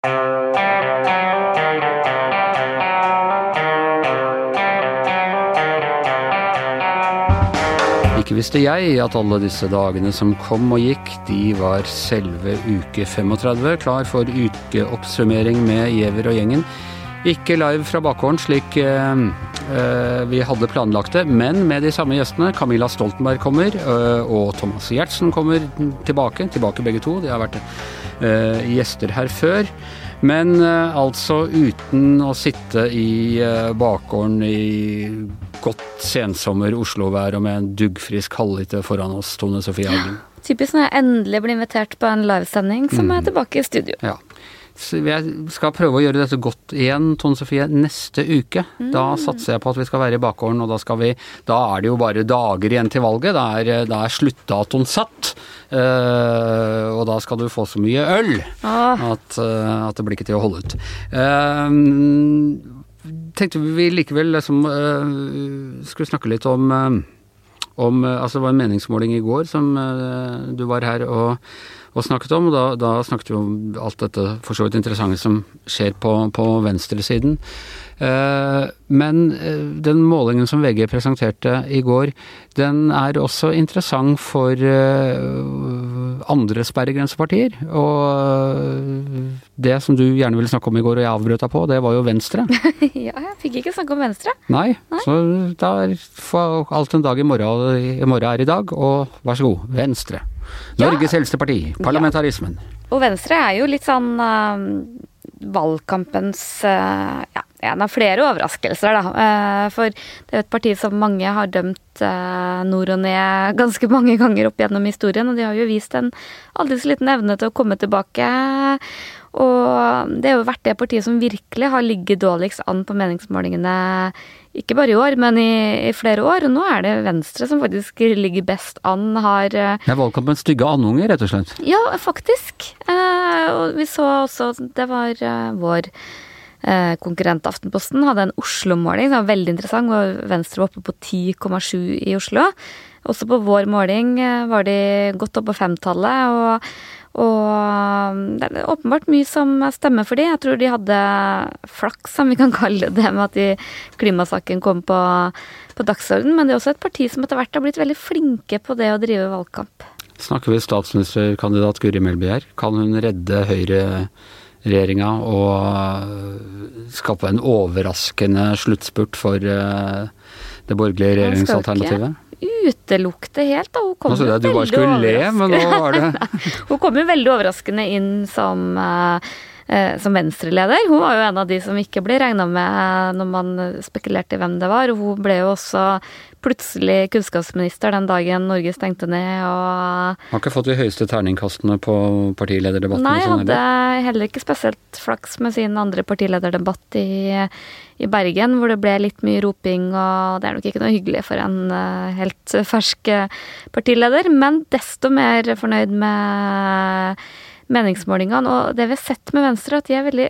Ikke visste jeg at alle disse dagene som kom og gikk, de var selve uke 35, klar for ukeoppsummering med Giæver og gjengen. Ikke live fra bakgården slik eh, vi hadde planlagt det, men med de samme gjestene. Camilla Stoltenberg kommer, eh, og Thomas Giertsen kommer tilbake. Tilbake begge to. De har vært eh, gjester her før. Men eh, altså uten å sitte i eh, bakgården i godt sensommer Oslo-vær og med en duggfrisk halvliter foran oss, Tone Sofie Hagen. Typisk når jeg endelig blir invitert på en livesending som er tilbake i studio. Ja. Jeg skal prøve å gjøre dette godt igjen, Tone Sofie, neste uke. Da satser jeg på at vi skal være i bakgården, og da skal vi Da er det jo bare dager igjen til valget. Da er, da er sluttdatoen satt. Uh, og da skal du få så mye øl at, uh, at det blir ikke til å holde ut. Uh, tenkte vi likevel liksom skulle snakke litt om om, altså Det var en meningsmåling i går som du var her og, og snakket om. da, da snakket vi om alt dette for så vidt interessante som skjer på, på venstresiden. Eh, men eh, den målingen som VG presenterte i går, den er også interessant for eh, andre sperregrensepartier. Og eh, det som du gjerne ville snakke om i går, og jeg avbrøt deg på, det var jo Venstre. ja, jeg fikk ikke snakke om Venstre. Nei, så da får alt en dag i morgen, i morgen er i dag, og vær så god, Venstre. Norges eldste parti, parlamentarismen. Og Venstre er jo litt sånn uh, valgkampens uh, ja, en av flere overraskelser, da. Uh, for det er jo et parti som mange har dømt uh, nord og ned ganske mange ganger opp gjennom historien, og de har jo vist en aldri så liten evne til å komme tilbake. Og det har jo vært det partiet som virkelig har ligget dårligst an på meningsmålingene, ikke bare i år, men i, i flere år. Og nå er det Venstre som faktisk ligger best an, har eh, Det er valgkampens stygge andunger, rett og slett. ja, faktisk. Eh, og vi så også Det var eh, vår eh, konkurrent Aftenposten hadde en Oslo-måling som var veldig interessant, hvor Venstre var oppe på 10,7 i Oslo. Også på vår måling eh, var de godt oppe på femtallet. og og um, det er åpenbart mye som stemmer for de. Jeg tror de hadde flaks, som vi kan kalle det, med at de, klimasaken kom på, på dagsordenen. Men det er også et parti som etter hvert har blitt veldig flinke på det å drive valgkamp. Snakker vi statsministerkandidat Guri Melby her? Kan hun redde høyreregjeringa og øh, skape en overraskende sluttspurt for øh, det borgerlige regjeringsalternativet? Utelukke det helt, da. Hun kom jo veldig overraskende. le, men nå var det Hun kom jo veldig overraskende inn som, eh, som venstreleder. Hun var jo en av de som ikke ble regna med når man spekulerte i hvem det var. Hun ble jo også plutselig kunnskapsminister den dagen Norge stengte ned og Har ikke fått de høyeste terningkastene på partilederdebatten. Nei, sånn hadde heller. heller ikke spesielt flaks med sin andre partilederdebatt i, i Bergen, hvor det ble litt mye roping, og det er nok ikke noe hyggelig for en eh, helt fersk eh, partileder. Men desto mer fornøyd med meningsmålingene. Og det vi har sett med Venstre, at de er veldig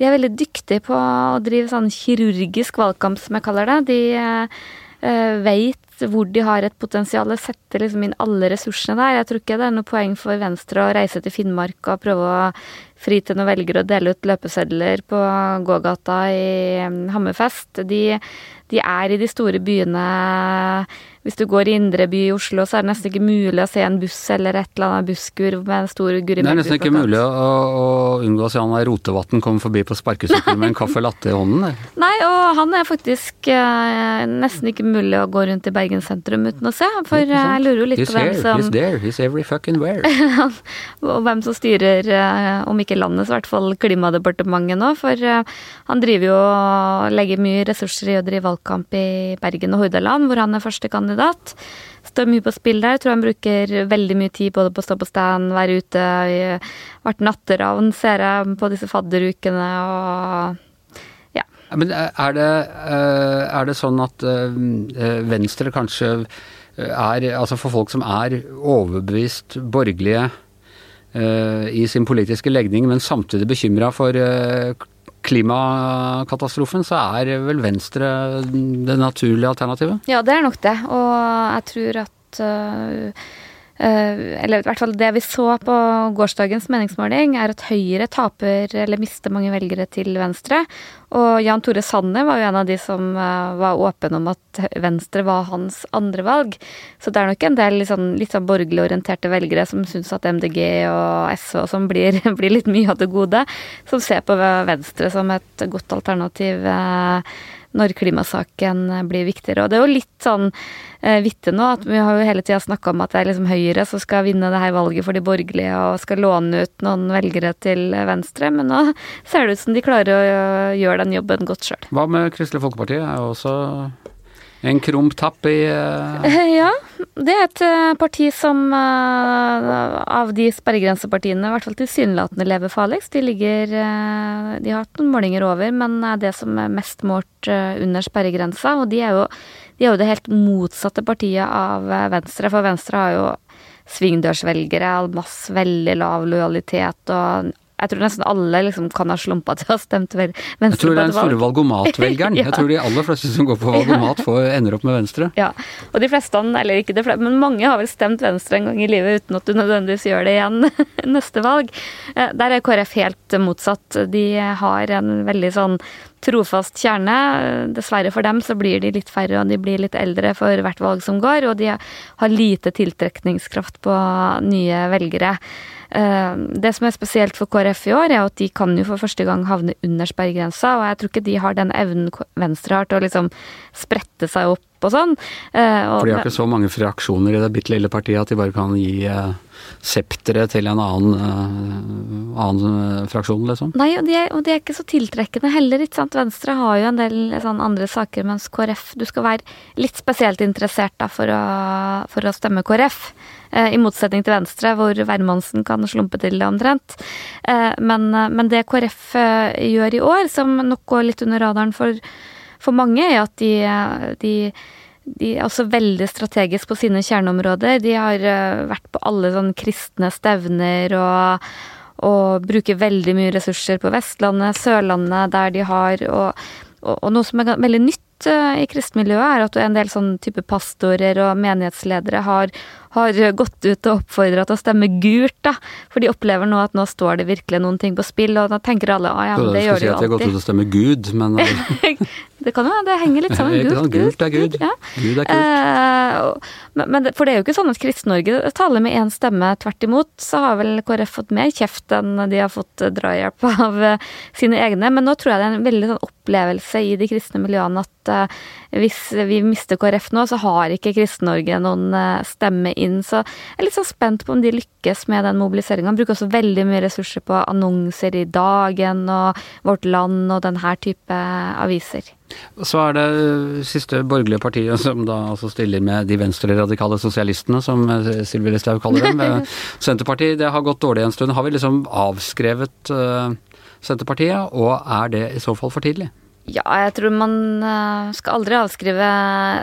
de er veldig dyktige på å drive sånn kirurgisk valgkamp, som jeg kaller det. De uh, veit hvor de har et potensial, setter liksom inn alle ressursene der. Jeg tror ikke det er noe poeng for Venstre å reise til Finnmark og prøve å fri til noen velgere og dele ut løpesedler på gågata i um, Hammerfest. De, de er i de store byene. Hvis du går i indre by i Oslo, så er det nesten ikke mulig å se en buss eller et eller annet busskur med en stor Guri Det er nesten ikke mulig å, å unngå å se han der Rotevatn komme forbi på sparkesykkel med en caffè latte i hånden. Nei, og han er faktisk eh, nesten ikke mulig å gå rundt i Bergen sentrum uten å se. For jeg lurer jo litt He's på hvem som he's there, he's every fucking where. og hvem som styrer, eh, om ikke landet, så i hvert fall Klimadepartementet nå. For eh, han driver jo og legger mye ressurser i å drive valgkamp i Bergen og Hordaland, hvor han er førstekandidat. Står mye på spill der. Tror han bruker veldig mye tid både på å stå på stand, være ute, vært natteravn, ser jeg på disse fadderukene og Men er det, eh, er det sånn at eh, Venstre kanskje eh, er Altså for folk som er overbevist borgerlige eh, i sin politiske legning, men samtidig bekymra for eh, klimakatastrofen, så er vel Venstre det naturlige alternativet? Ja, det er nok det. Og jeg tror at Eller i hvert fall det vi så på gårsdagens meningsmåling, er at Høyre taper eller mister mange velgere til Venstre. Og Jan Tore Sanner var jo en av de som var åpen om at Venstre var hans andre valg. Så det er nok en del liksom, litt sånn borgerlig orienterte velgere som syns at MDG og SV og sånn blir, blir, litt mye av det gode, som ser på Venstre som et godt alternativ når klimasaken blir viktigere. Og det er jo litt sånn eh, vittig nå at vi har jo hele tida snakka om at det er liksom Høyre som skal vinne det her valget for de borgerlige og skal låne ut noen velgere til Venstre, men nå ser det ut som de klarer å gjøre den jobben godt sjøl. Hva med Kristelig Folkeparti? Er jo også en krump tapp i eh... Ja, det er et eh, parti som uh, av de sperregrensepartiene i hvert fall tilsynelatende lever farligst. De ligger uh, De har hatt noen målinger over, men er det som er mest målt under sperregrensa. Og de er, jo, de er jo det helt motsatte partiet av Venstre, for Venstre har jo svingdørsvelgere, masse veldig lav lojalitet og jeg tror nesten alle liksom kan ha slumpa til å ha stemt vel Venstre. Jeg tror det er den store valgomatvelgeren. ja. Jeg tror de aller fleste som går på valgomat, får, ender opp med Venstre. Ja, og de fleste, eller ikke de fleste, men mange har vel stemt Venstre en gang i livet uten at du nødvendigvis gjør det igjen neste valg. Eh, der er KrF helt motsatt. De har en veldig sånn trofast kjerne. Dessverre for dem så blir de litt færre, og de blir litt eldre for hvert valg som går, og de har lite tiltrekningskraft på nye velgere. Eh, det som er spesielt for KrF i år, er at de kan jo for første gang havne under sperregrensa, og jeg tror ikke de har den evnen Venstre har til å liksom sprette seg opp og sånn. Eh, for de har ikke så mange fraksjoner i det bitte lille partiet at de bare kan gi eh, septeret til en annen, annen fraksjon, liksom? Nei, og de, er, og de, er, ikke så tiltrekkende heller, ikke sant. Venstre har jo en del sånn andre saker, mens KrF Du skal være litt spesielt interessert da for å, for å stemme KrF. Eh, I motsetning til Venstre, hvor hvermannsen kan slumpe til det omtrent. Eh, men, eh, men, det KrF gjør i år, som nok går litt under radaren for, for mange, er at de, de de er også veldig strategisk på sine kjerneområder. De har vært på alle sånne kristne stevner og, og bruker veldig mye ressurser på Vestlandet, Sørlandet, der de har og, og, og noe som er veldig nytt i kristenmiljøet, er at en del sånn type pastorer og menighetsledere har har gått ut og oppfordra til å stemme gult, da. For de opplever nå at nå står det virkelig noen ting på spill, og da tenker alle å ja, men det gjør de jo alltid. Si at de har gått ut og stemme Gud, men Det kan jo det henger litt sammen. Gult, gult, gult er Gud. Ja. Gud er kult. Eh, men, for det er jo ikke sånn at Kristen-Norge taler med én stemme. Tvert imot så har vel KrF fått mer kjeft enn de har fått drahjelp av eh, sine egne. Men nå tror jeg det er en veldig sånn opplevelse i de kristne miljøene at uh, hvis vi mister KrF nå, så har ikke Kristen-Norge noen uh, stemme inn. Så jeg er litt sånn spent på om de lykkes med den mobiliseringa. Bruker også veldig mye ressurser på annonser i Dagen og Vårt Land og denne type aviser. Så er det siste borgerlige partiet som da altså stiller med de venstreradikale sosialistene, som Sylvi Listhaug kaller dem. Senterpartiet, det har gått dårlig en stund. Har vi liksom avskrevet Senterpartiet, og er det i så fall for tidlig? Ja, jeg tror man uh, skal aldri avskrive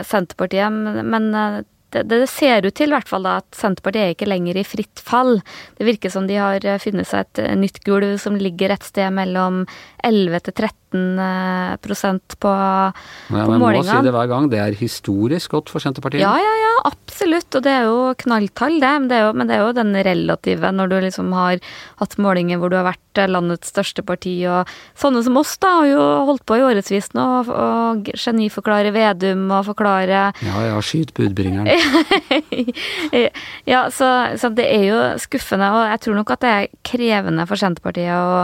Senterpartiet, men, uh, det, det, ser ut til, i hvert fall da, at Senterpartiet er ikke lenger i fritt fall. Det virker som de har eh, funnet seg et eh, nytt gulv som ligger et sted mellom 11 til 13 eh, prosent på, ja, på målingene. Må si det hver gang, det er historisk godt for Senterpartiet. Ja, ja, ja, absolutt. Og det er jo knalltall, det. Men det er jo, men det er jo den relative, når du liksom har hatt målinger hvor du har vært landets største parti, og sånne som oss da, har jo holdt på i årevis nå og geniforklare Vedum og forklare Ja, ja, skyt budbringeren. ja, så, så, det er jo skuffende, og jeg tror nok at det er krevende for Senterpartiet å,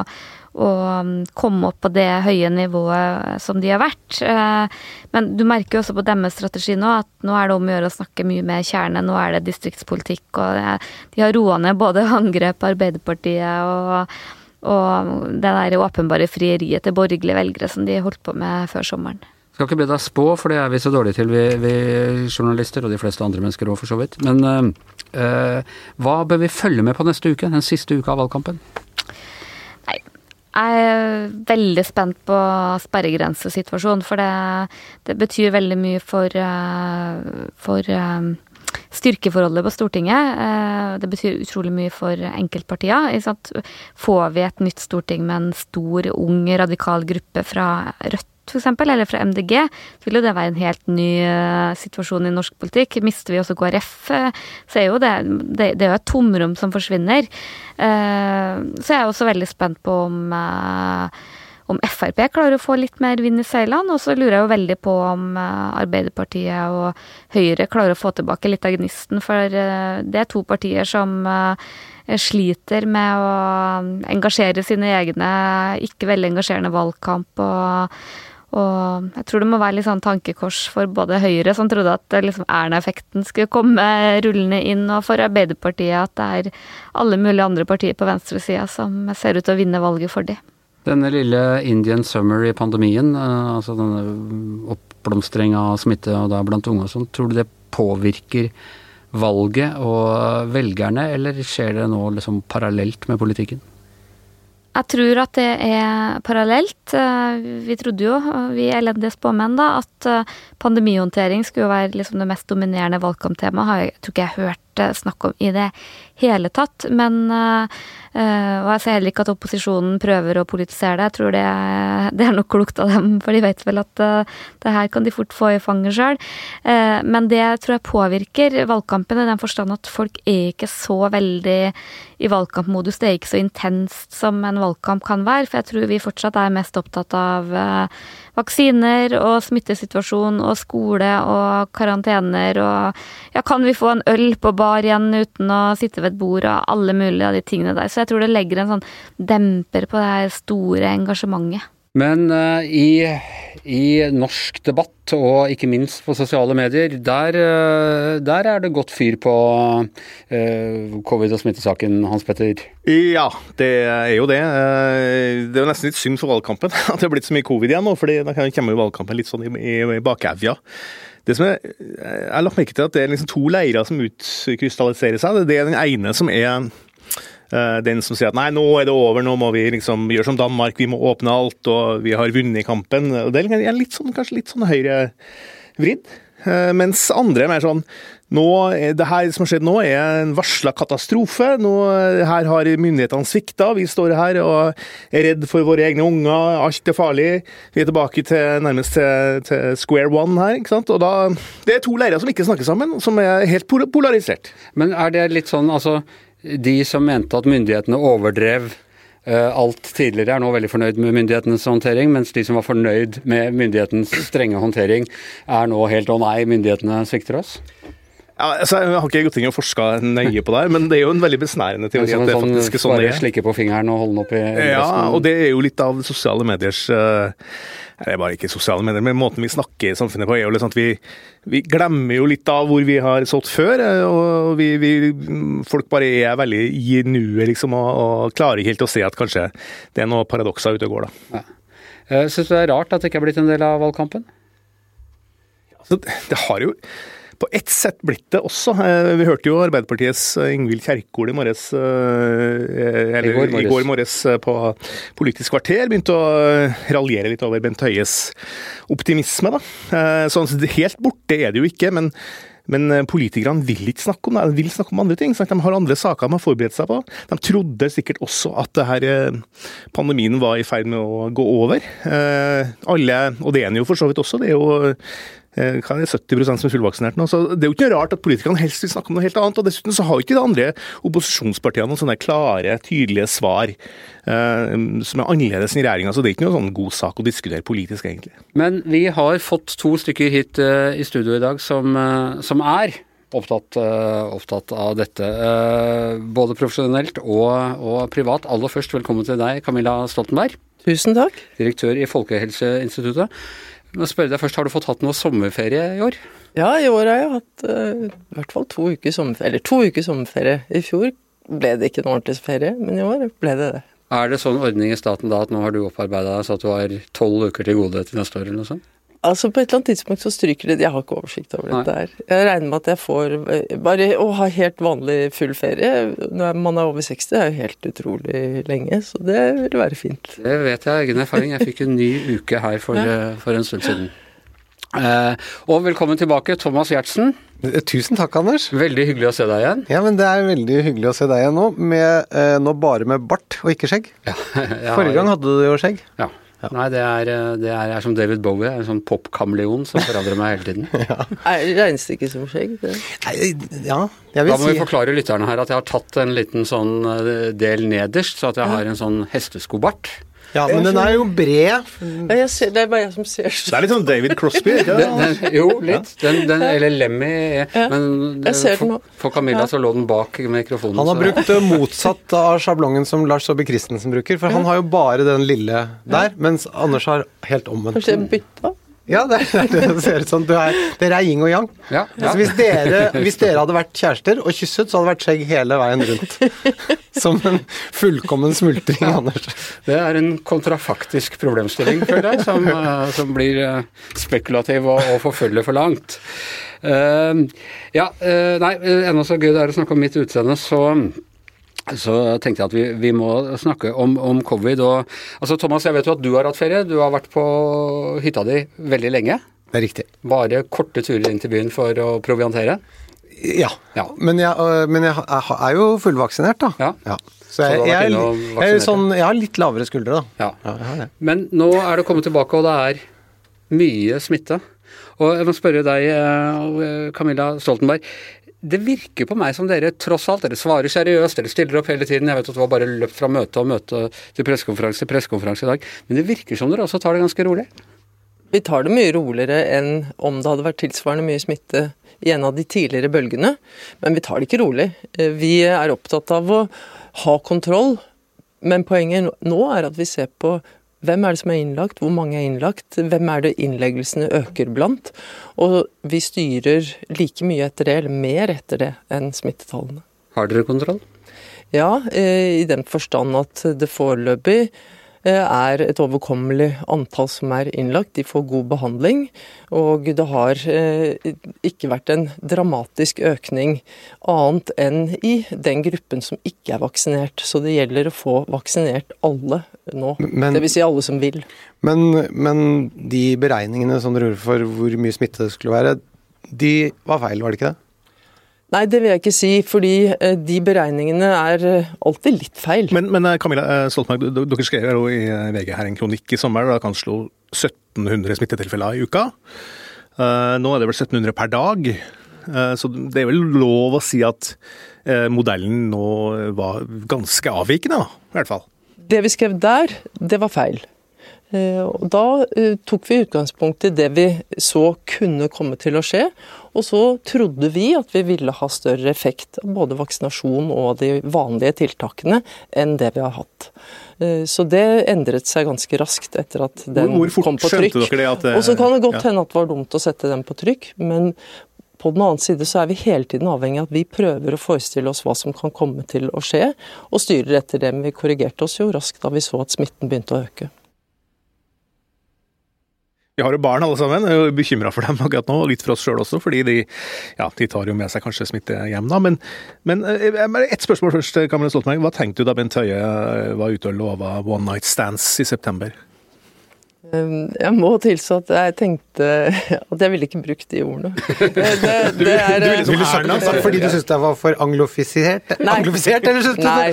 å um, komme opp på det høye nivået som de har vært. Eh, men du merker jo også på deres strategi nå at nå er det om å gjøre å snakke mye med kjerne. Nå er det distriktspolitikk, og de har roa ned både angrep Arbeiderpartiet og, og det der åpenbare frieriet til borgerlige velgere som de holdt på med før sommeren. Skal ikke be deg spå, for det er vi så dårlige til, vi, vi journalister, og de fleste andre mennesker òg, for så vidt. Men øh, hva bør vi følge med på neste uke? Den siste uka av valgkampen? Nei, jeg er veldig spent på sperregrensesituasjonen, for det, det, betyr veldig mye for, uh, for styrkeforholdet på Stortinget. Det betyr utrolig mye for enkeltpartier. Får vi et nytt storting med en stor, ung, radikal gruppe fra Rødt f.eks., eller fra MDG, så vil jo det være en helt ny uh, situasjon i norsk politikk. Mister vi også KrF, uh, så er jo det, det, det er jo et tomrom som forsvinner. Uh, så jeg er også veldig spent på om om Frp klarer å få litt mer vind i seilene. Og så lurer jeg jo veldig på om Arbeiderpartiet og Høyre klarer å få tilbake litt av gnisten. For det er to partier som sliter med å engasjere sine egne ikke veldig engasjerende valgkamp. og og jeg tror det må være litt sånn tankekors for både Høyre, som trodde at liksom Erna-effekten skulle komme rullende inn, og for Arbeiderpartiet at det er alle mulige andre partier på venstresida som ser ut til å vinne valget for de. Denne lille Indian summer i pandemien, eh, altså denne oppblomstring av smitte og da blant unge og sånn, tror du det påvirker valget og velgerne, eller skjer det nå liksom parallelt med politikken? Jeg tror at det er parallelt. Eh, vi trodde jo, vi elendige spåmenn, da, at eh, pandemihåndtering skulle være liksom det mest dominerende valgkamptemaet. Jeg tror ikke jeg har hørt eh, snakk om i det hele tatt. Men og jeg ser heller ikke at opposisjonen prøver å politisere det. Jeg tror det, det er nok klokt av dem, for de vet vel at uh, det her kan de fort få i fanget sjøl. Uh, men det tror jeg påvirker valgkampen i den forstand at folk er ikke så veldig i valgkampmodus. Det er ikke så intenst som en valgkamp kan være, for jeg tror vi fortsatt er mest opptatt av vaksiner og smittesituasjon og skole og karantener og ja, kan vi få en øl på bar igjen uten å sitte ved et bord og alle mulige av de tingene der. Så jeg tror det legger en sånn demper på det her store engasjementet. Men uh, i, i, norsk debatt, og ikke minst på sosiale medier, der, uh, der er det godt fyr på uh, covid- og smittesaken, Hans Petter? Ja, det er jo det. Det er jo nesten litt synd for valgkampen at det har blitt så mye covid igjen nå, for da kommer jo valgkampen litt sånn i, i, i bakevja. Det som er, jeg har lagt merke til at det er liksom to leirer som utkrystalliserer seg. Det er den ene som er den som sier at nei, nå er det over, nå må vi liksom gjøre som Danmark, vi må åpne alt, og vi har vunnet kampen. Det er litt sånn, kanskje litt sånn høyrevridd. Eh, mens andre er mer sånn nå, Det her som har skjedd nå, er en varsla katastrofe. Nå, her har myndighetene svikta. Vi står her og er redd for våre egne unger. Alt er farlig. Vi er tilbake til, nærmest til, til square one her. ikke sant? Og da, Det er to leirer som ikke snakker sammen, som er helt polarisert. Men er det litt sånn, altså de som mente at myndighetene overdrev eh, alt tidligere, er nå veldig fornøyd med myndighetenes håndtering, mens de som var fornøyd med myndighetens strenge håndtering, er nå helt å nei, myndighetene svikter oss? Ja, altså, jeg har ikke gått inn og forska nøye på det, men det er jo en veldig besnærende teori. at det sånn, faktisk er sånn det er. Slikke på fingeren og holde den opp i Ja, og det er jo litt av sosiale mediers uh, det er bare ikke sosiale medier, men måten vi snakker i samfunnet på, er jo litt sånn at vi, vi glemmer jo litt av hvor vi har stått før. og vi, vi, Folk bare er veldig i nuet, liksom, og, og, klarer ikke helt å se at kanskje det er noen paradokser ute og går, da. Ja. Eh, Syns du det er rart at det ikke er blitt en del av valgkampen? Altså, det har jo på ett sett blitt det også. Eh, vi hørte jo Arbeiderpartiets eh, Ingvild Kjerkol i morges, eh, eller i går morges på Politisk kvarter, begynte å raljere litt over Bent Høies optimisme. da. Sånn, helt borte er det jo ikke, men men politikerne vil ikke snakke om det, de vil snakke om andre ting. De har andre saker de har forberedt seg på. De trodde sikkert også at her, pandemien var i ferd med å gå over. Alle, og det er den jo for så vidt også. Det er jo Eh, hva er det, 70% som er fullvaksinert nå. Så Det er jo ikke noe rart at politikerne helst vil snakke om noe helt annet. og Dessuten så har jo ikke de andre opposisjonspartiene noen sånne klare, tydelige svar eh, som er annerledes enn regjeringa. Så det er ikke noe sånn god sak å diskutere politisk, egentlig. Men vi har fått to stykker hit eh, i studio i dag som, uh, som er opptatt, uh, opptatt, av dette. både profesjonelt og, og privat. Aller først, velkommen til deg, Camilla Stoltenberg. Tusen takk. Direktør i Folkehelseinstituttet. Nå spør jeg deg først, Har du fått hatt noe sommerferie i år? Ja, i år har jeg hatt uh, i hvert fall to uker sommerferie. Eller to uker sommerferie. I fjor ble det ikke noe ordentlig ferie, men i år ble det det. Er det sånn ordning i staten da at nå har du opparbeida deg så at du har tolv uker til gode til neste år, eller noe sånt? Altså På et eller annet tidspunkt så stryker det Jeg har ikke oversikt over dette her. Jeg regner med at jeg får eh, Bare å ha helt vanlig full ferie når man er over 60 det er jo helt utrolig lenge, så det vil være fint. Det vet jeg av egen erfaring. Jeg fikk en ny uke her for, ja. Eh, for en stund siden. Eh, og velkommen tilbake, Thomas Giertsen. Eh, tusen takk, Anders. Veldig hyggelig å se deg igjen. Ja, men det er veldig hyggelig å se deg igjen nå. Med, eh, nå bare med bart og ikke skjegg. Ja, Forrige gang hadde du jo skjegg. Ja. Ja. Nei, det er, det er, er, som David Bowie, en sånn popkameleon som forandrer meg hele tiden. ja. Regnes det ikke som skjegg? Ja, jeg vil da må si vi forklare lytterne her at jeg har tatt en liten sånn eh, del nederst, så at jeg har en sånn hesteskobart. Ja, men den er jo bred. Ja, ser, det er bare jeg som ser sånn. Det er litt sånn David Crosby? Ikke? Den, den, jo, litt. Den, den, eller Lemmy. Ja. Men jeg den for, for Camilla så lå den bak mikrofonen. Han har så. brukt motsatt av sjablongen som Lars Saabye Christensen bruker, for han har jo bare den lille der, mens Anders har helt omvendt. Kanskje bytta? Ja, det er det det ser ut som. Du Er, dere er yin og yang. Ja, ja. Altså, hvis dere, hvis dere, hadde vært kjærester og kysset, så hadde det vært skjegg hele veien rundt. Som en fullkommen smultring, ja. Anders. Det er en kontrafaktisk problemstilling, føler jeg, som, uh, som blir uh, spekulativ og, og forfølger for langt. Uh, ja, nei, ennå så gøy det er å snakke om mitt utseende, så så tenkte jeg at vi, vi må snakke om, om, covid. Og, altså Thomas, jeg vet jo at du har hatt ferie. Du har vært på hytta di veldig lenge. Det er riktig. Bare korte turer inn til byen for å proviantere? Ja. ja. Men, jeg, øh, men, jeg, er jo fullvaksinert, da. Ja. ja. Så jeg, jeg, jeg, sånn, jeg, har litt lavere skuldre, da. Ja. Men nå er det kommet tilbake, og det er mye smitte. Og jeg må spørre deg, øh, Camilla Stoltenberg det virker på meg som dere tross alt dere svarer seriøst, dere stiller opp hele tiden. Jeg vet at du har bare løpt fra møte og møte til pressekonferanse til pressekonferanse i dag. Men det virker som dere også tar det ganske rolig? Vi tar det mye roligere enn om det hadde vært tilsvarende mye smitte i en av de tidligere bølgene. Men vi tar det ikke rolig. Vi er opptatt av å ha kontroll. Men poenget nå er at vi ser på hvem er det som er innlagt, hvor mange er innlagt, hvem er det innleggelsene øker blant? Og vi styrer like mye etter det, eller mer etter det, enn smittetallene. Har dere kontroll? Ja, eh, i den forstand at det foreløpig er et overkommelig antall som er innlagt. De får god behandling. Og det har eh, ikke vært en dramatisk økning annet enn i den gruppen som ikke er vaksinert. Så det gjelder å få vaksinert alle nå. Dvs. Si alle som vil. Men, men de beregningene som dere gjorde for hvor mye smitte det skulle være, de var feil, var det ikke det? Nei, det vil jeg ikke si, fordi eh, de beregningene er eh, alltid litt feil. Men, men eh, Camilla Stoltenberg, dere skrev jo i VG her en kronikk i sommer da dere anslo 1700 smittetilfeller i uka. Nå er det vel 1700 per dag. Så det er vel lov å si at modellen nå var ganske avvikende, i hvert fall. Det vi skrev der, det var feil. Og Da tok vi utgangspunkt i det vi så kunne komme til å skje, og så trodde vi at vi ville ha større effekt av både vaksinasjon og de vanlige tiltakene enn det vi har hatt. Eh, så det endret seg ganske raskt etter at den kom på trykk. Og så kan det godt hende at det var dumt å sette den på trykk, men på den annen side så er vi hele tiden avhengig av at vi prøver å forestille oss hva som kan komme til å skje, og styrer etter det. Men vi korrigerte oss jo raskt da vi så at smitten begynte å øke. Vi har jo barn alle sammen, jeg er bekymra for dem akkurat nå, og litt for oss sjøl også, fordi de, ja, de, tar jo med seg kanskje smitte hjem, da. Men, men eh, ett spørsmål først, Kamelen Stoltenberg. Hva tenkte du da Bent Høie var ute og lova one night stands i september? Ehm, jeg må tilstå at jeg tenkte at jeg ville ikke brukt de ordene. Det, det, det er, du ville sagt Erna sagt fordi du syntes det var for anglofisert? Nei, anglofisert eller synes nei,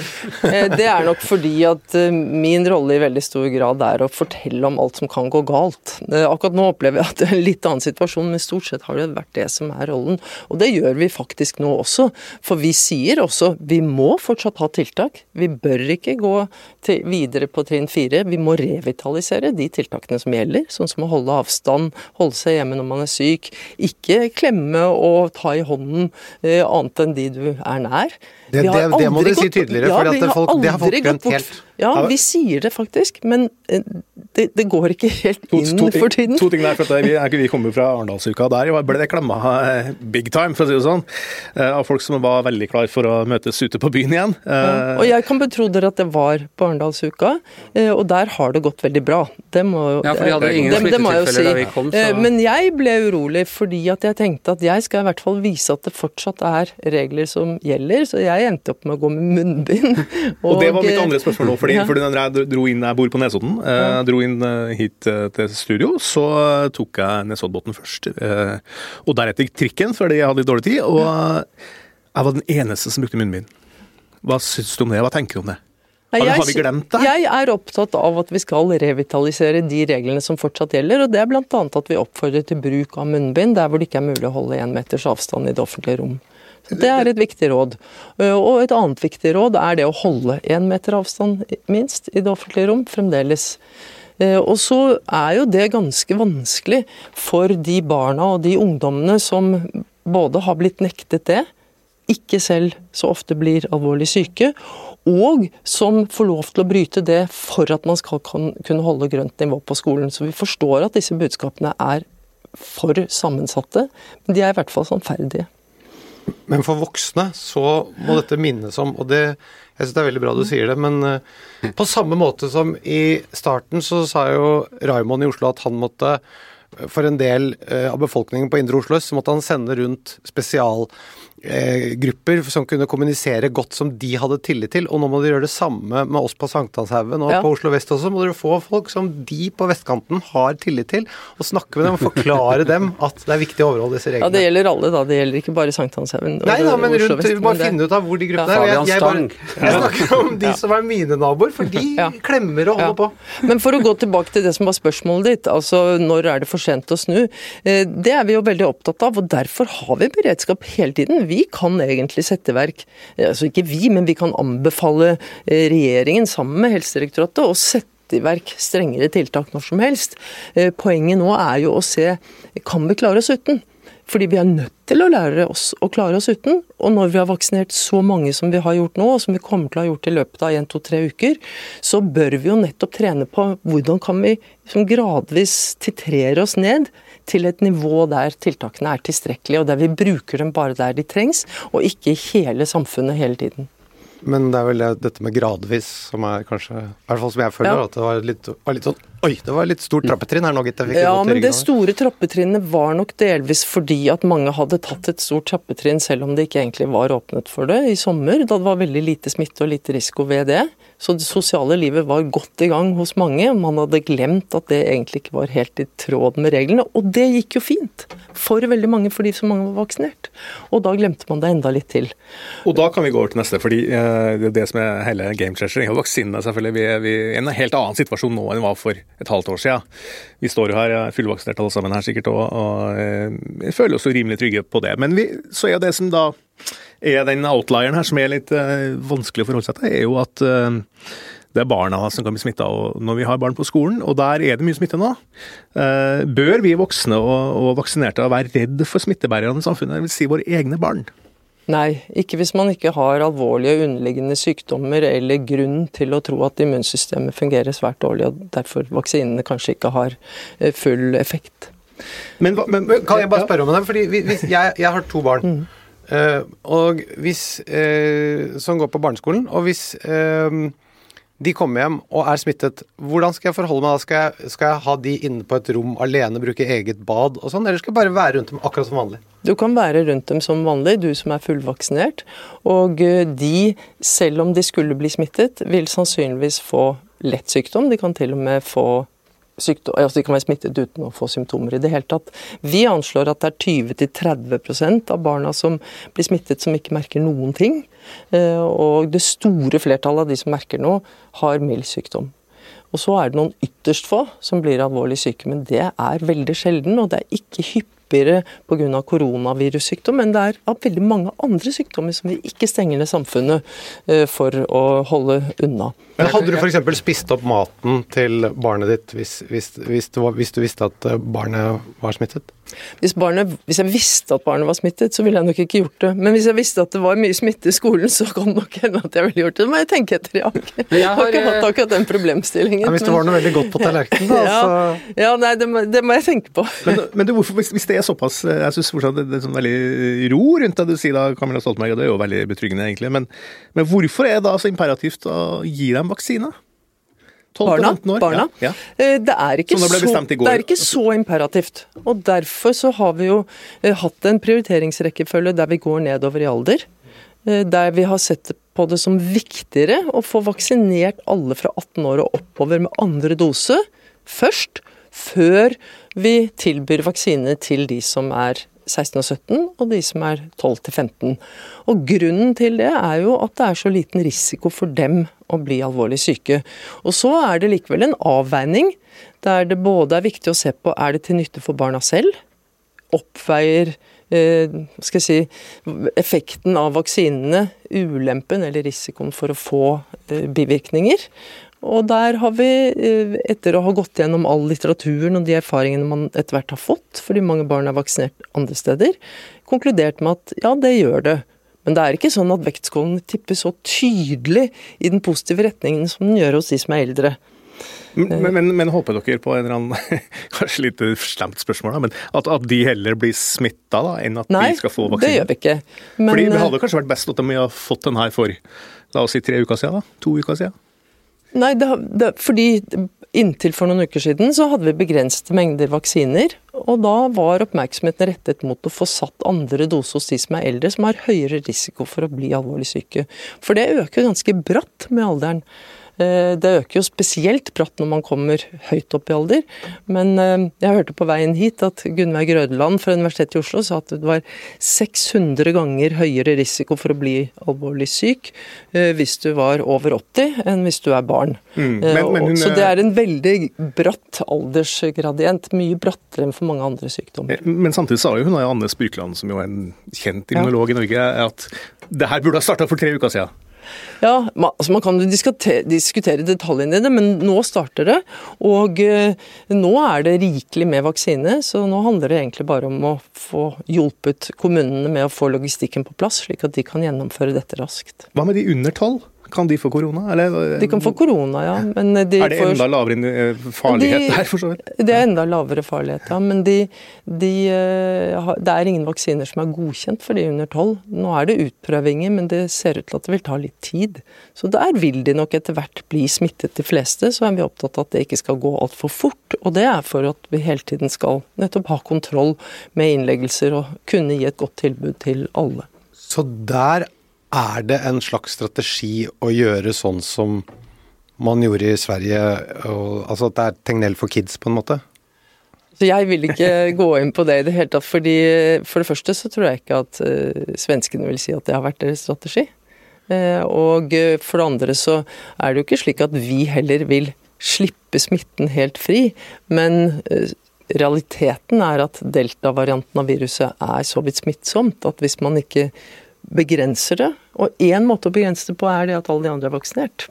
eh, det er nok fordi at eh, min rolle i veldig stor grad er å fortelle om alt som kan gå galt. Eh, akkurat nå opplever jeg at det er en litt annen situasjon, men stort sett har det vært det som er rollen. Og det gjør vi faktisk nå også, for vi sier også vi må fortsatt ha tiltak. Vi bør ikke gå videre på trinn fire, vi må revitalisere de tiltakene tiltakene som gjelder, sånn som å holde avstand, holde seg hjemme når man er syk, ikke klemme og ta i hånden eh, annet enn de du er nær. Det, det, det må du si tydeligere, ja, for folk, det har folk glemt helt. Ja, vi sier det faktisk, men eh, det, det går ikke helt inn to, to, for tiden. To ting der, for vi, vi kommer fra Arendalsuka. Der ble det klemma eh, big time, for å si det sånn, eh, av folk som var veldig klar for å møtes ute på byen igjen. Ja, og jeg kan betro dere at det var på Arendalsuka, og der har det gått veldig bra. Det må, ja, for de hadde ingen smittetilfeller si. da vi kom, så Men jeg ble urolig fordi at jeg tenkte at jeg skal i hvert fall vise at det fortsatt er regler som gjelder, så jeg jeg endte opp med å gå med munnbind. Og, og det var mitt andre spørsmål òg, fordi, ja. fordi når jeg dro inn, jeg bor på Nesodden, eh, ja. dro inn eh, hit eh, til studio, så tok jeg Nesoddbotn først. Og deretter trikken, fordi jeg hadde litt dårlig tid. Og jeg var den eneste som brukte munnbind. Hva syns du om det? Hva tenker du om det? Har, har vi glemt det? Jeg er opptatt av at vi skal revitalisere de reglene som fortsatt gjelder. og Det er bl.a. at vi oppfordrer til bruk av munnbind der hvor det ikke er mulig å holde én meters avstand i det offentlige rom. Så Det er et viktig råd. Eh, og et annet viktig råd er det å holde én meter avstand minst i det offentlige rom fremdeles. Eh, og så er jo det ganske vanskelig for de barna og de ungdommene som både har blitt nektet det, ikke selv så ofte blir alvorlig syke, og som får lov til å bryte det for at man skal kunne holde grønt nivå på skolen. Så vi forstår at disse budskapene er for sammensatte, men de er i hvert fall sannferdige. Men for voksne så må dette minnes om, og det jeg syns det er veldig bra du sier det, men uh, på samme måte som i starten så sa jo Raymond i Oslo at han måtte for en del uh, av befolkningen på indre Oslo så måtte han sende rundt spesial Eh, grupper som kunne kommunisere godt som de hadde tillit til. Og nå må de gjøre det samme med oss på Sankthanshaugen og ja. på Oslo vest også. Må dere få folk som de på vestkanten har tillit til, og snakke med dem og forklare dem at det er viktig å overholde disse reglene. Ja, det gjelder alle, da. Det gjelder ikke bare Sankthanshaugen. Nei da, men rundt, vi må finne ut av hvor de gruppene ja. er. Jeg, jeg, bare, jeg, snakker om de som er mine naboer, for de ja. klemmer og holder på. Men for å gå tilbake til det som var spørsmålet ditt, altså når er det for sent å snu? Eh, det er vi jo veldig opptatt av, og derfor har vi beredskap hele tiden vi kan egentlig sette verk, eh, altså ikke vi, men vi kan anbefale eh, regjeringen sammen med Helsedirektoratet å sette verk strengere tiltak når som helst. Eh, poenget nå er jo å se kan vi klare oss uten. Fordi vi er nødt til å lære oss å klare oss uten. Og når vi har vaksinert så mange som vi har gjort nå, og som vi kommer til å ha gjort i løpet av 1-2-3 uker, så bør vi jo nettopp trene på hvordan kan vi gradvis titrere oss ned til et nivå der tiltakene er tilstrekkelige, og der vi bruker dem bare der de trengs, og ikke i hele samfunnet hele tiden. Men det er vel dette med gradvis som er kanskje I hvert fall som jeg føler ja. at det var litt, var litt, sånn Oi, det var litt stort trappetrinn her nå, gitt. Ja, men det store trappetrinnet var nok delvis fordi at mange hadde tatt et stort trappetrinn selv om det ikke egentlig var åpnet for det i sommer, da det var veldig lite smitte og lite risiko ved det. Så det sosiale livet var godt i gang hos mange. Man hadde glemt at det egentlig ikke var helt i tråd med reglene. Og det gikk jo fint for veldig mange fordi så mange var vaksinert. Og da glemte man det enda litt til. Og da kan vi gå over til neste, fordi eh, det er det som er hele game changer. Vaksinene selvfølgelig. Vi er, er i en helt annen situasjon nå enn vi var for et halvt år siden. Vi står jo her fullvaksinert alle sammen her sikkert, og, og eh, føler oss jo rimelig trygge på det. Men vi, så er det som da er den outlieren her som er litt uh, vanskelig å forholde seg til, er jo at uh, det er barna som kan bli smitta når vi har barn på skolen, og der er det mye smitte nå. Uh, bør vi voksne og, og vaksinerte være redd for smittebærerne i samfunnet, dvs. Si våre egne barn? Nei, ikke hvis man ikke har alvorlige underliggende sykdommer eller grunn til å tro at immunsystemet fungerer svært dårlig, og derfor vaksinene kanskje ikke har full effekt. Men, men, men kan jeg bare spørre om det? Fordi jeg, jeg har to barn. Mm. Uh, og hvis uh, Som går på barneskolen. Og hvis uh, de kommer hjem og er smittet, hvordan skal jeg forholde meg da? Skal jeg, skal jeg ha de inne på et rom alene, bruke eget bad og sånn, eller skal jeg bare være rundt dem akkurat som vanlig? Du kan være rundt dem som vanlig, du som er fullvaksinert. Og de, selv om de skulle bli smittet, vil sannsynligvis få lett sykdom. De kan til og med få sykdom, altså de kan være smittet uten å få symptomer i det hele tatt. Vi anslår at det er 20-30% av barna som blir smittet som ikke merker noen ting. Eh, og det store flertallet av de som merker noe, har mild sykdom. Og så er det noen ytterst få som blir alvorlig syke, men det er veldig sjelden, og det er ikke hyppigere pga. koronavirussykdom, men det er av veldig mange andre sykdommer som vi ikke stenger ned samfunnet eh, for å holde unna. Men Hadde du f.eks. spist opp maten til barnet ditt hvis, hvis, hvis, du, hvis du visste at eh, barnet var smittet? Hvis, barnet, hvis, jeg visste at barnet var smittet, så ville jeg nok ikke gjort det. Men hvis jeg visste at det var mye smitte i skolen, så kan det nok hende at jeg ville gjort det. Det må jeg tenke etter, ja. Jeg har, ikke hatt akkurat den problemstillingen. Ja, hvis det var noe veldig godt på tallerkenen, da. Ja, så... ja nei, det må, det må, jeg tenke på. Men, men du, hvorfor, hvis, det er såpass Jeg syns fortsatt det er sånn veldig ro rundt det du sier da, Camilla Stoltenberg, og det er jo veldig betryggende, egentlig. Men, men hvorfor er det da så imperativt å gi dem vaksine? barna. barna. Ja, ja. Eh, det, er ikke så, det er ikke så imperativt. Og derfor så har vi jo eh, hatt en prioriteringsrekkefølge der vi går nedover i alder. Eh, der vi har sett på det som viktigere å få vaksinert alle fra 18 år og oppover med andre dose først, før vi tilbyr vaksine til de som er 16 og 17, og de som er 12 til 15. Og grunnen til det er jo at det er så liten risiko for dem å bli alvorlig syke. Og så er det likevel en avveining der det både er viktig å se på er det til nytte for barna selv, oppveier eh, skal jeg si, effekten av vaksinene, ulempen eller risikoen for å få eh, bivirkninger. Og der har vi, eh, etter å ha gått gjennom all litteraturen og de erfaringene man etter hvert har fått, fordi mange barn er vaksinert andre steder, konkludert med at ja, det gjør det. Men det er ikke sånn at vektskålen tipper så tydelig i den positive retningen som den gjør hos de som er eldre. Men, men, men, håper dere på en eller annen kanskje litt slemt spørsmål, da, men at, at, de heller blir smitta enn at Nei, de skal få vaksine? Nei, det gjør vi ikke. Men, Fordi Det hadde kanskje vært best at de hadde fått den her for la oss si tre uker siden? da? To uker siden? Nei, det, det, fordi inntil for noen uker siden så hadde vi begrensede mengder vaksiner. Og da var oppmerksomheten rettet mot å få satt andre dose hos de som er eldre, som har høyere risiko for å bli alvorlig syke. For det øker ganske bratt med alderen. Eh, det øker jo spesielt bratt når man kommer høyt opp i alder. Men eh, jeg hørte på veien hit at Gunnveig Rødeland fra Universitetet i Oslo sa at det var 600 ganger høyere risiko for å bli alvorlig syk eh, hvis du var over 80 enn hvis du er barn. Mm, men, men hun, Så det er en veldig bratt aldersgradient. Mye brattere enn for mange andre sykdommer. Men samtidig sa jo hun Anne Spyrkland, som jo er en kjent immunolog i Norge, at det her burde ha starta for tre uker siden. Ja, man, altså man kan diskutere, diskutere, detaljene i det, men nå starter det. Og eh, nå er det rikelig med vaksine, så nå handler det egentlig bare om å få hjulpet kommunene med å få logistikken på plass, slik at de kan gjennomføre dette raskt. Hva med de under tolv? Kan de få korona? Eller? De kan få korona, ja. De er det får... enda lavere eh, farlighet de... der, for så vidt? Det er enda lavere farlighet, ja. Men de, de, eh, det er ingen vaksiner som er godkjent for de under tolv. Nå er det utprøvinger, men det ser ut til at det vil ta litt tid. Så der vil de nok etter hvert bli smittet, de fleste. Så er vi opptatt av at det ikke skal gå altfor fort. Og det er for at vi hele tiden skal nettopp ha kontroll med innleggelser og kunne gi et godt tilbud til alle. Så der er det en slags strategi å gjøre sånn som man gjorde i Sverige, og, altså at det er Tegnell for kids, på en måte? Så jeg vil ikke gå inn på det i det hele tatt, fordi for det første så tror jeg ikke at uh, svenskene vil si at det har vært deres strategi. Uh, og for det andre så er det jo ikke slik at vi heller vil slippe smitten helt fri, men uh, realiteten er at delta-varianten av viruset er så vidt smittsomt at hvis man ikke begrenser det, og én måte å begrense det på er det at alle de andre er vaksinert,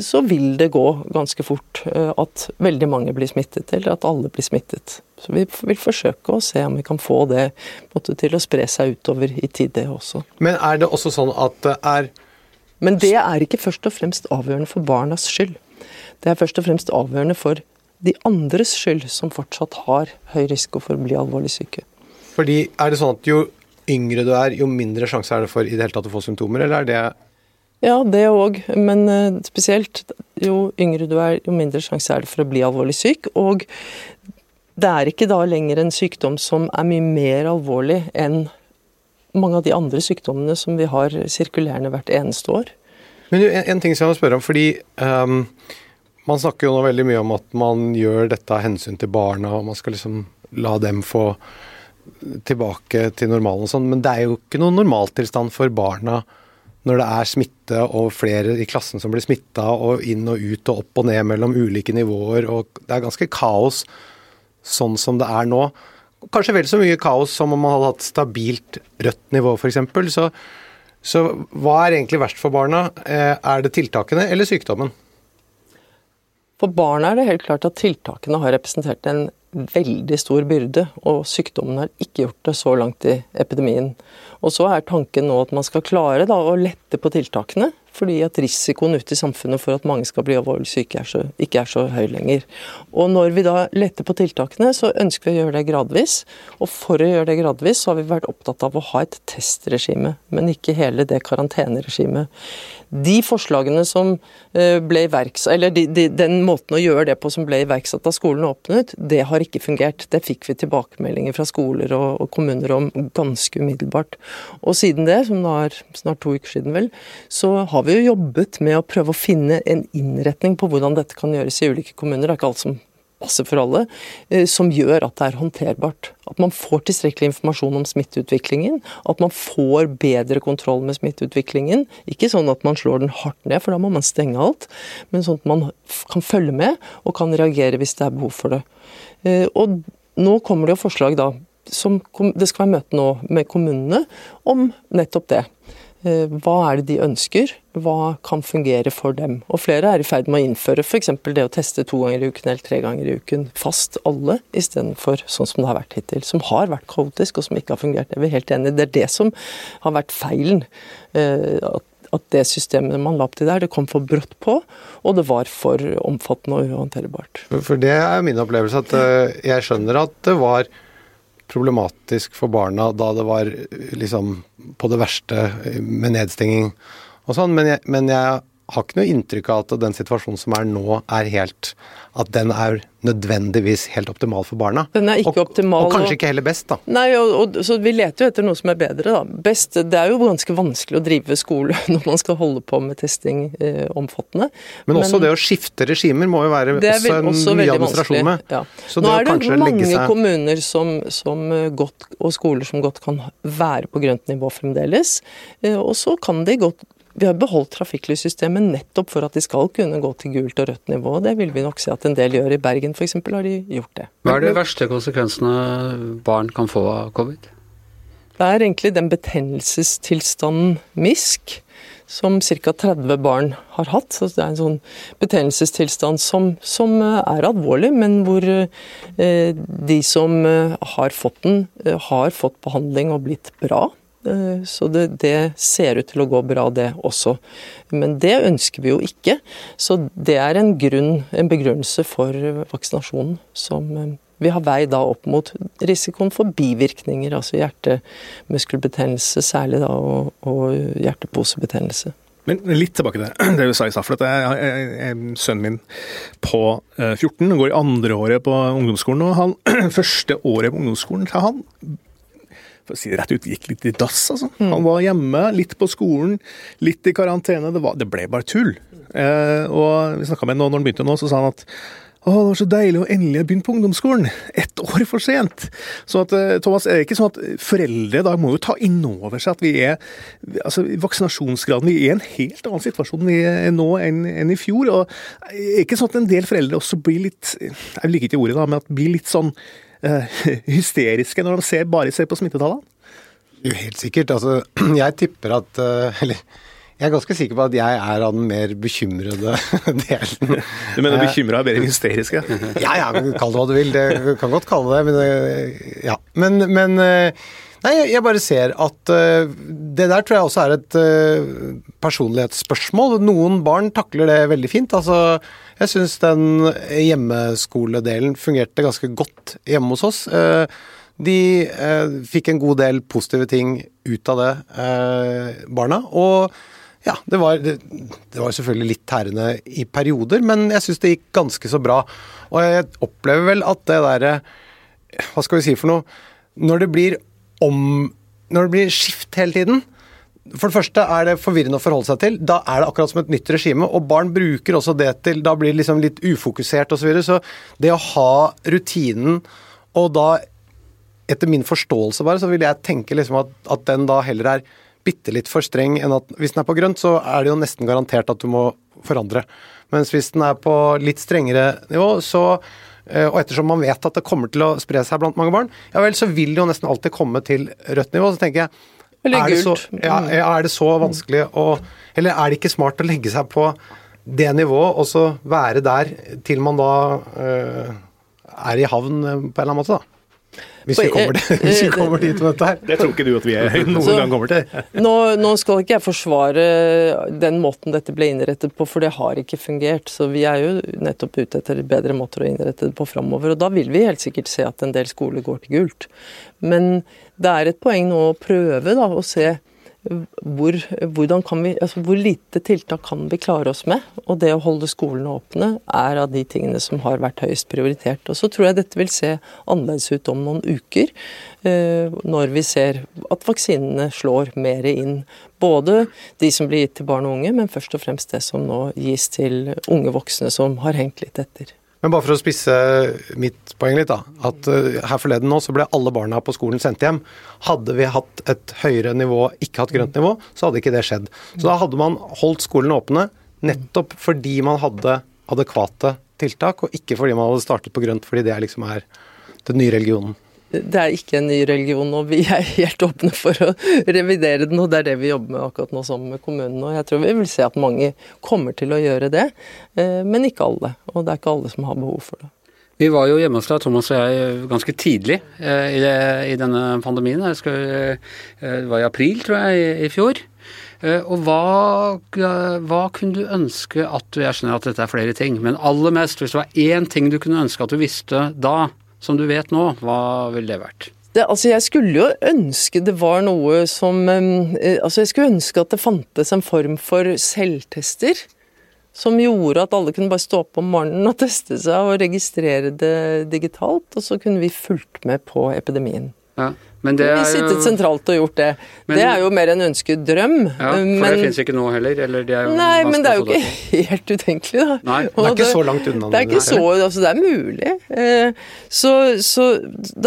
så vil det gå ganske fort eh, at veldig mange blir smittet, eller at alle blir smittet. Så vi vil forsøke å se om vi kan få det måte, til å spre seg utover i tid, det også. Men er det også sånn at det er Men det er ikke først og fremst avgjørende for barnas skyld. Det er først og fremst avgjørende for de andres skyld, som fortsatt har høy risiko for å bli alvorlig syke. Fordi er det sånn at jo yngre du er, jo mindre sjanse er det for i det hele tatt å få symptomer, eller er det Ja, det òg, men eh, spesielt jo yngre du er, jo mindre sjanse er det for å bli alvorlig syk. Og det er ikke da lenger en sykdom som er mye mer alvorlig enn mange av de andre sykdommene som vi har sirkulerende hvert eneste år. Men en, en ting som jeg må spørre om, fordi um, man snakker jo nå veldig mye om at man gjør dette av hensyn til barna, og man skal liksom la dem få tilbake til normalen og sånn, men det er jo ikke noen normaltilstand for barna når det er smitte og flere i klassen som blir smitta, og inn og ut og opp og ned mellom ulike nivåer, og det er ganske kaos sånn som det er nå. Kanskje vel så mye kaos som om man hadde hatt stabilt rødt nivå, f.eks. Så, så hva er egentlig verst for barna? Eh, er det tiltakene eller sykdommen? For barna er det helt klart at tiltakene har representert en veldig stor byrde, og sykdommen har ikke gjort det så langt i epidemien. Og så er tanken nå at man skal klare da, å lette på tiltakene, fordi at risikoen ute i samfunnet for at mange skal bli alvorlig syke, er så, ikke er så høy lenger. Og når vi da letter på tiltakene, så ønsker vi å gjøre det gradvis. Og for å gjøre det gradvis, så har vi vært opptatt av å ha et testregime, men ikke hele det karanteneregimet. De forslagene som eh, ble iverksatt, eller de, de, den måten å gjøre det på som ble iverksatt da skolen åpnet, det har ikke fungert. Det fikk vi tilbakemeldinger fra skoler og, og kommuner om ganske umiddelbart. Og siden det, som det er snart to uker siden vel, så har vi jo jobbet med å prøve å finne en innretning på hvordan dette kan gjøres i ulike kommuner. Det er ikke alt som passer for alle, eh, som gjør at det er håndterbart. At man får tilstrekkelig informasjon om smitteutviklingen, at man får bedre kontroll med smitteutviklingen. Ikke sånn at man slår den hardt ned, for da må man stenge alt, men sånn at man kan følge med og kan reagere hvis det er behov for det. Eh, og nå kommer det jo forslag da, som det skal være møte nå med kommunene om nettopp det. Eh, hva er det de ønsker, hva kan fungere for dem. Og flere er i ferd med å innføre f.eks. det å teste to ganger i uken eller tre ganger i uken fast alle, istedenfor sånn som det har vært hittil. Som har vært kaotisk og som ikke har fungert. Jeg er helt enig. Det er det som har vært feilen. Eh, at det systemet man la opp til der, det kom for brått på, og det var for omfattende og uhåndterbart. For det er min opplevelse at eh, jeg skjønner at det var problematisk for barna da det var liksom på det verste med nedstenging og sånn, men jeg, men jeg har ikke noe inntrykk av at den situasjonen som er nå, er helt At den er nødvendigvis helt optimal for barna. Den er ikke og, optimal. Og kanskje ikke heller best, da. Nei, og, og, så vi leter jo etter noe som er bedre, da. Best Det er jo ganske vanskelig å drive skole når man skal holde på med testing eh, omfattende. Men også Men, det å skifte regimer må jo være også en også mye administrasjon med. Ja. Nå er det mange seg... kommuner som, som eh, godt, og skoler som godt kan være på grønt nivå fremdeles. Eh, og så kan de godt vi har beholdt trafikklyssystemet nettopp for at de skal kunne gå til gult og rødt nivå. Det vil vi nok se at en del gjør. I Bergen f.eks. har de gjort det. Hva er de verste konsekvensene barn kan få av covid? Det er egentlig den betennelsestilstanden MISK som ca. 30 barn har hatt. Så det er en sånn betennelsestilstand som, som er alvorlig, men hvor eh, de som eh, har fått den, eh, har fått behandling og blitt bra. Eh, så det, det, ser ut til å gå bra, det også. Men det ønsker vi jo ikke. Så det er en grunn, en begrunnelse for vaksinasjonen som eh, vi har vei da opp mot risikoen for bivirkninger, altså hjertemuskelbetennelse særlig da, og, og hjerteposebetennelse. Men litt tilbake til det du sa i stad. for jeg, jeg, jeg, Sønnen min på 14 eh, går i andre året på ungdomsskolen. og han, Første året på ungdomsskolen han for å si det rett ut, gikk litt i dass. altså. Mm. Han var hjemme, litt på skolen, litt i karantene. Det, var, det ble bare tull. Eh, og vi snakka med ham når han begynte nå, så sa han at å, det var så deilig å endelig begynne på ungdomsskolen. Ett år for sent. Så at, eh, Thomas, er det ikke sånn at foreldre da må jo ta inn over seg at vi er altså Vaksinasjonsgraden Vi er i en helt annen situasjon vi er nå enn, enn i fjor. og er det ikke sånn at en del foreldre også blir litt Jeg liker ikke ordet, da, men at blir litt sånn hysteriske når de ser, bare ser på smittetallene? Jo, helt sikkert. Altså, jeg tipper at uh, Eller jeg er ganske sikker på at jeg er av den mer bekymrede delen. Du mener bekymra er bedre enn hysteriske? ja, ja, kall det hva du vil. Det kan godt kalle det men ja. Men, men Nei, jeg bare ser at det der tror jeg også er et personlighetsspørsmål. Noen barn takler det veldig fint. Altså, jeg syns den hjemmeskoledelen fungerte ganske godt hjemme hos oss. Uh, de fikk en god del positive ting ut av det, barna. Og ja, det var, det, det var selvfølgelig litt tærende i perioder, men jeg syns det gikk ganske så bra. Og jeg opplever vel at det derre Hva skal vi si for noe? Når det blir om Når det blir skift hele tiden For det første er det forvirrende å forholde seg til. Da er det akkurat som et nytt regime, og barn bruker også det til Da blir det liksom litt ufokusert osv. Så, videre. så det å ha rutinen, og da etter min forståelse bare, så vil jeg tenke liksom at, at den da heller er bitte litt for streng enn at hvis den er på grønt, så er det jo nesten garantert at du må forandre. Mens hvis den er på litt strengere nivå, så Eh, og ettersom man vet at det kommer til å spre seg blant mange barn, ja vel, så vil det jo nesten alltid komme til rødt nivå. Så tenker jeg er det, så, ja, er det så vanskelig å Eller er det ikke smart å legge seg på det nivået og så være der til man da øh, er i havn på en eller annen måte, da? Hvis vi, kommer, hvis vi kommer dit med dette her. Det tror ikke du at vi er, noen så, gang kommer til. Nå, nå, skal ikke jeg forsvare den måten dette ble innrettet på, for det har ikke fungert. Så vi er jo nettopp ute etter bedre måter å innrette det på framover. Og da vil vi helt sikkert se at en del skoler går til gult. Men det er et poeng nå å prøve da, å se hvor, vi, altså hvor, lite tiltak kan vi klare oss med? Og det å holde skolene åpne er av de tingene som har vært høyest prioritert. Og så tror jeg dette vil se annerledes ut om noen uker, eh, når vi ser at vaksinene slår mer inn. Både de som blir gitt til barn og unge, men først og fremst det som nå gis til unge voksne som har hengt litt etter. Men bare for å spisse mitt poeng litt, da. At uh, her forleden nå så ble alle barna på skolen sendt hjem. Hadde vi hatt et høyere nivå, ikke hatt grønt nivå, så hadde ikke det skjedd. Så da hadde man holdt skolene åpne nettopp fordi man hadde adekvate tiltak, og ikke fordi man hadde startet på grønt fordi det liksom er den nye religionen det er ikke en ny religion, og vi er helt åpne for å revidere den. Og det er det vi jobber med akkurat nå sammen med kommunen. Og jeg tror vi vil se at mange kommer til å gjøre det, eh, men ikke alle. Og det er ikke alle som har behov for det. Vi var jo hjemme hos deg, Thomas og jeg, ganske tidlig eh, i, denne pandemien. Eh, det var i april, tror jeg, i fjor. Og hva, hva, kunne du ønske at du Jeg skjønner at dette er flere ting, men aller mest, hvis det var én ting du kunne ønske at du visste da, som du vet nå, hva ville det vært? Det, altså jeg skulle jo ønske det var noe som eh, Altså jeg skulle ønske at det fantes en form for selvtester. Som gjorde at alle kunne bare stå opp om morgenen og teste seg og registrere det digitalt. Og så kunne vi fulgt med på epidemien. Ja. Men det er jo... Vi sittet sentralt og gjort det. Men... Det er jo mer en ønsket drøm. Ja, For men... det fins ikke nå heller? Eller det er jo Nei, men det er jo ikke helt utenkelig, da. Nei, det er ikke så langt unna. Det er ikke så, altså det er mulig. Eh, så, så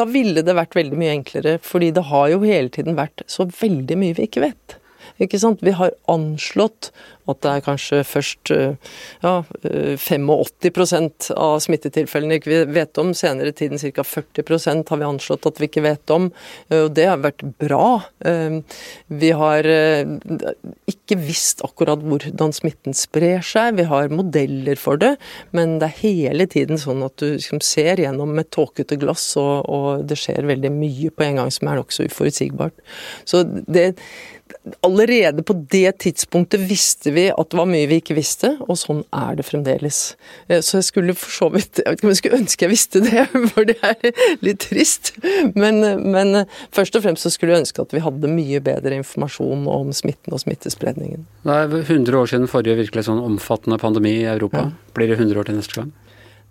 da ville det vært veldig mye enklere, fordi det har jo hele tiden vært så veldig mye vi ikke vet. Ikke sant? Vi har anslått at det er kanskje først eh, ja, 85 eh, av smittetilfellene ikke vi vet om. Senere i tiden ca. 40% har vi anslått at vi ikke vet om. Eh, og det har vært bra. Vi har ikke visst akkurat hvordan smitten sprer seg. Vi har modeller for det, men det er hele tiden sånn at du liksom ser gjennom et tåkete glass, og, og det skjer veldig mye på en gang som er nokså uforutsigbart. Så det Allerede på det tidspunktet visste vi at det var mye vi ikke visste, og sånn er det fremdeles. Eh, så jeg skulle for så vidt Jeg vet ikke om jeg skulle ønske jeg visste det, for det er litt trist. Men, men først og fremst så skulle jeg ønske at vi hadde mye bedre informasjon om smitten og smittespredningen. Det er 100 år siden forrige virkelig sånn omfattende pandemi i Europa. Ja. Blir det 100 år til neste gang?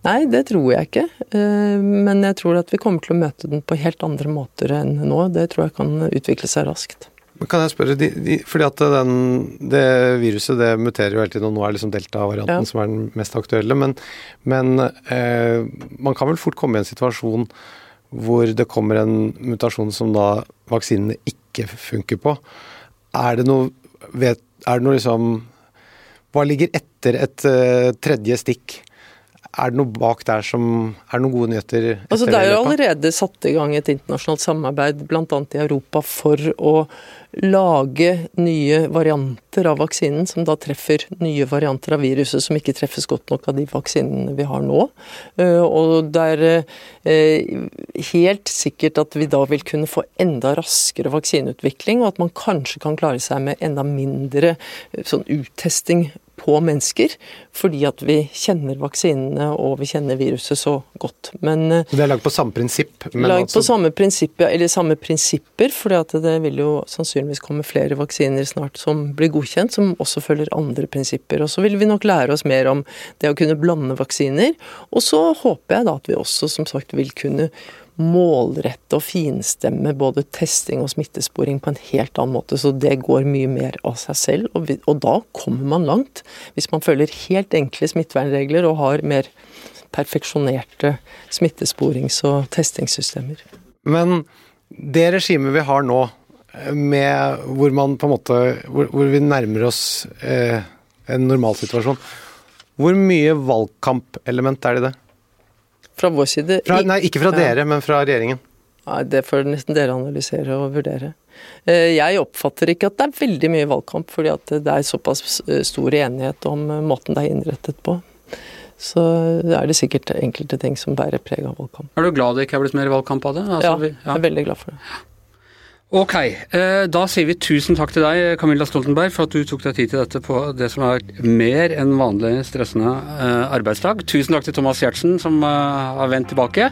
Nei, det tror jeg ikke. Eh, men jeg tror at vi kommer til å møte den på helt andre måter enn nå. Det tror jeg kan utvikle seg raskt. Kan jeg spørre, de, de, fordi at den, det viruset det muterer jo hele tiden, og nå er liksom delta-varianten ja. som er den mest aktuelle. Men, men eh, man kan vel fort komme i en situasjon hvor det kommer en mutasjon som da vaksinene ikke funker på. Er det noe, vet, er det noe liksom Hva ligger etter et uh, tredje stikk? Er det noe bak der som Er det noen gode nyheter? Altså, det er jo allerede satt i gang et internasjonalt samarbeid, bl.a. i Europa, for å lage nye varianter av vaksinen, som da treffer nye varianter av viruset som ikke treffes godt nok av de vaksinene vi har nå. Eh, og det er eh, helt sikkert at vi da vil kunne få enda raskere vaksineutvikling, og at man kanskje kan klare seg med enda mindre eh, sånn uttesting på mennesker, fordi at vi kjenner vaksinene og vi kjenner viruset så godt. Men så Det er lagd på samme prinsipp? Lagd altså... på samme prinsipp, eller samme prinsipper, fordi det vil jo sannsynligvis komme flere vaksiner snart som blir godkjent, som også følger andre prinsipper. Og så vil vi nok lære oss mer om det å kunne blande vaksiner. Og så håper jeg da at vi også som sagt vil kunne målrette og finstemme både testing og smittesporing på en helt annen måte. Så det går mye mer av seg selv, og, vi, og da kommer man langt. Hvis man følger helt enkle smittevernregler og har mer perfeksjonerte smittesporings- og testingssystemer. Men det regimet vi har nå, med hvor man på en måte Hvor, hvor vi nærmer oss eh, en normalsituasjon, hvor mye valgkampelement er det i det? Fra vår side fra, Nei, ikke fra dere, ja. men fra regjeringen. Nei, Det får nesten dere analysere og vurdere. Eh, jeg oppfatter ikke at det er veldig mye valgkamp, fordi at det er såpass eh, stor enighet om eh, måten det er innrettet på. Så er det sikkert enkelte ting som bærer preg av valgkamp. Er du glad det ikke er blitt mer valgkamp av det? Altså, ja, jeg er veldig glad for det. Ok, eh, da sier vi tusen takk til deg, Camilla Stoltenberg, for at du tok deg tid til dette på det som er mer enn vanlig stressende eh, arbeidsdag. Tusen takk til Thomas Giertsen, som eh, har vendt tilbake.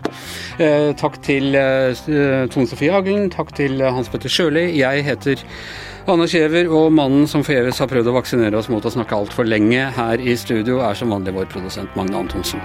Takk til Tone Sofie Hagelen, takk til Hans Petter Sjøli. Jeg heter Anne Kjever, og mannen som forgjeves har prøvd å vaksinere oss mot å snakke altfor lenge her i studio, er som vanlig vår produsent Magne Antonsen.